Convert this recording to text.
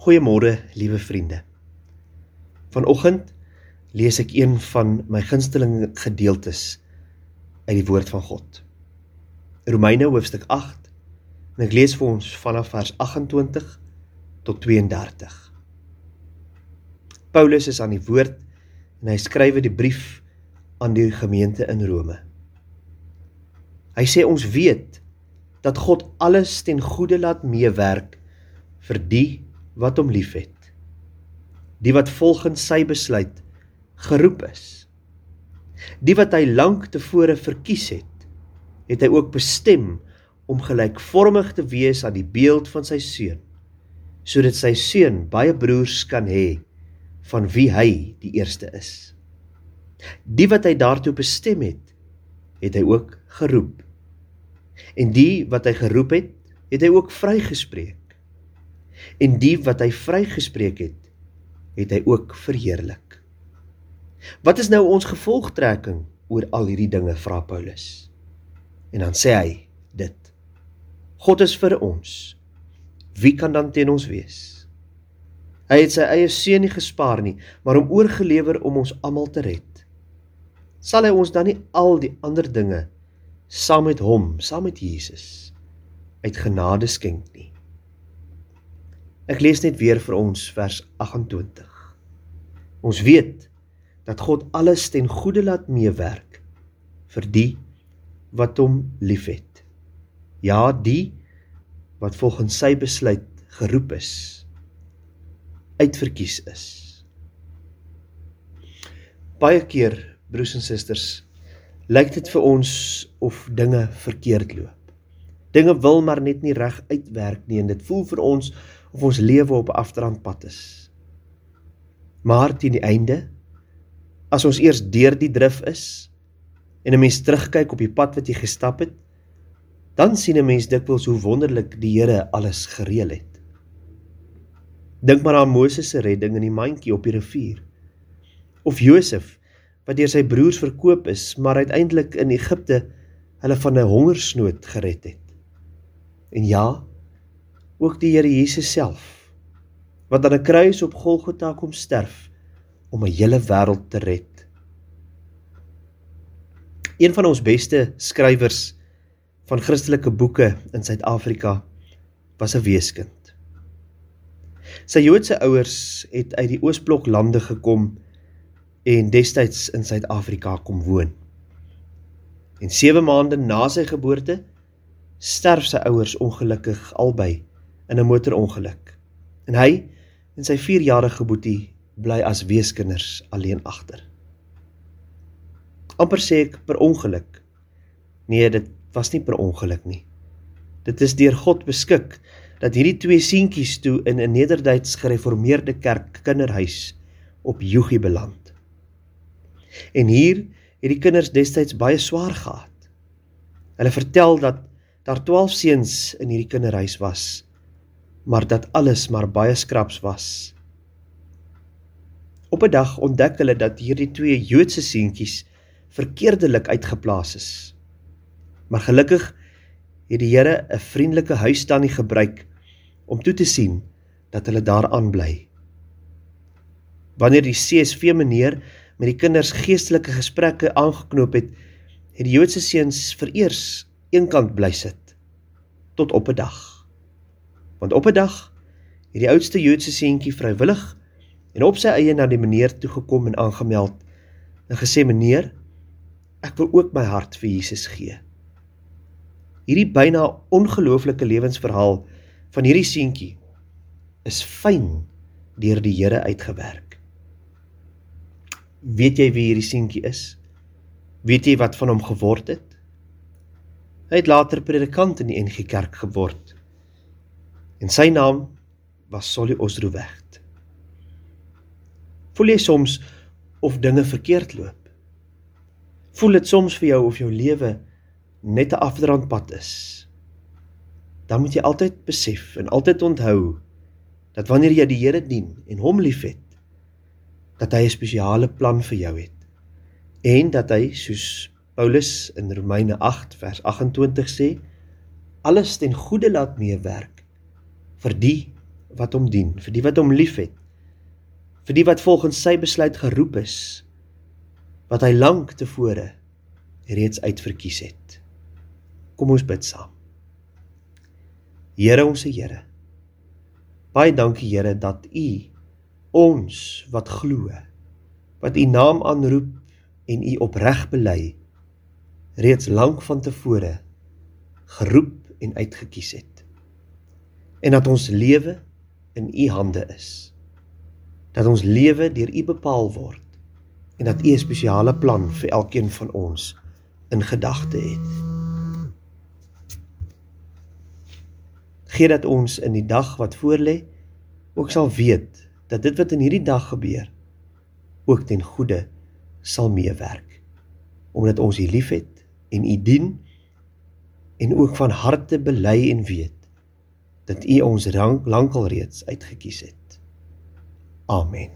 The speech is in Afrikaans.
Goeiemôre, liewe vriende. Vanoggend lees ek een van my gunsteling gedeeltes uit die woord van God. Romeine hoofstuk 8 en ek lees vir ons vanaf vers 28 tot 32. Paulus is aan die woord en hy skryf die brief aan die gemeente in Rome. Hy sê ons weet dat God alles ten goeie laat meewerk vir die wat hom liefhet. Die wat volgens sy besluit geroep is. Die wat hy lank tevore verkies het, het hy ook bestem om gelykvormig te wees aan die beeld van sy seun, sodat sy seun baie broers kan hê van wie hy die eerste is. Die wat hy daartoe bestem het, het hy ook geroep. En die wat hy geroep het, het hy ook vrygespreek en die wat hy vrygespreek het, het hy ook verheerlik. Wat is nou ons gevolgtrekking oor al hierdie dinge vra Paulus? En dan sê hy dit: God is vir ons. Wie kan dan teen ons wees? Hy het sy eie seun nie gespaar nie, maar hom oorgelewer om ons almal te red. Sal hy ons dan nie al die ander dinge saam met hom, saam met Jesus uit genade skenk nie? Ek lees net weer vir ons vers 28. Ons weet dat God alles ten goeie laat meewerk vir die wat hom liefhet. Ja, die wat volgens sy besluit geroep is, uitverkies is. Baie keer, broers en susters, lyk dit vir ons of dinge verkeerd loop. Dinge wil maar net nie reg uitwerk nie en dit voel vir ons of ons lewe op 'n afdrandpad is. Maar teen die einde, as ons eers deur die drif is en 'n mens terugkyk op die pad wat jy gestap het, dan sien 'n mens dikwels hoe wonderlik die Here alles gereël het. Dink maar aan Moses se redding in die mandjie op die rivier. Of Josef wat deur sy broers verkoop is, maar uiteindelik in Egipte hulle van 'n hongersnood gered het. En ja, ook die Here Jesus self wat aan 'n kruis op Golgotha kom sterf om 'n hele wêreld te red. Een van ons beste skrywers van Christelike boeke in Suid-Afrika was 'n weeskind. Sy Joodse ouers het uit die Oosblok lande gekom en destyds in Suid-Afrika kom woon. En 7 maande na sy geboorte sterf sy ouers ongelukkig albei in 'n motorongeluk. En hy en sy 4-jarige boetie bly as weeskinders alleen agter. amper sê ek per ongeluk. Nee, dit was nie per ongeluk nie. Dit is deur God beskik dat hierdie twee seentjies toe in 'n Nederduits gereformeerde kerk kinderhuis op Jogie beland. En hier het die kinders destyds baie swaar gehad. Hulle vertel dat daar 12 seuns in hierdie kinderhuis was maar dat alles maar baie skraps was. Op 'n dag ontdek hulle dat hierdie twee Joodse seentjies verkeerdelik uitgeplaas is. Maar gelukkig het die Here 'n vriendelike huisstannie gebruik om toe te sien dat hulle daar aanbly. Wanneer die CSV meneer met die kinders geestelike gesprekke aangeknoop het, het die Joodse seuns vereers eenkant bly sit tot op 'n dag. Want op 'n dag het die oudste Joodse seentjie vrywillig en op sy eie na die meneer toe gekom en aangemeld en gesê meneer, ek wil ook my hart vir Jesus gee. Hierdie byna ongelooflike lewensverhaal van hierdie seentjie is fyn deur die Here uitgewerk. Weet jy wie hierdie seentjie is? Weet jy wat van hom geword het? Hy het later predikant in die NG Kerk geword en sy naam was Solly Osdrowegt. Voel jy soms of dinge verkeerd loop? Voel dit soms vir jou of jou lewe net 'n afdrandpad is? Dan moet jy altyd besef en altyd onthou dat wanneer jy die Here dien en hom liefhet, dat hy 'n spesiale plan vir jou het en dat hy soos Paulus in Romeine 8 vers 28 sê alles ten goeie laat meewerk vir die wat hom dien, vir die wat hom liefhet, vir die wat volgens sy besluit geroep is, wat hy lank tevore reeds uitverkies het. Kom ons bid saam. Here ons Here. Baie dankie Here dat U ons wat glo, wat U naam aanroep en U opreg bely, reeds lank van tevore geroep en uitgekies het. En dat ons lewe in U hande is. Dat ons lewe deur U bepaal word en dat U 'n spesiale plan vir elkeen van ons in gedagte het. gee dat ons in die dag wat voorlê ook sal weet dat dit wat in hierdie dag gebeur ook ten goeie sal meewerk omdat ons U liefhet en U dien en ook van harte bely en weet dat U ons lankal reeds uitget kies het. Amen.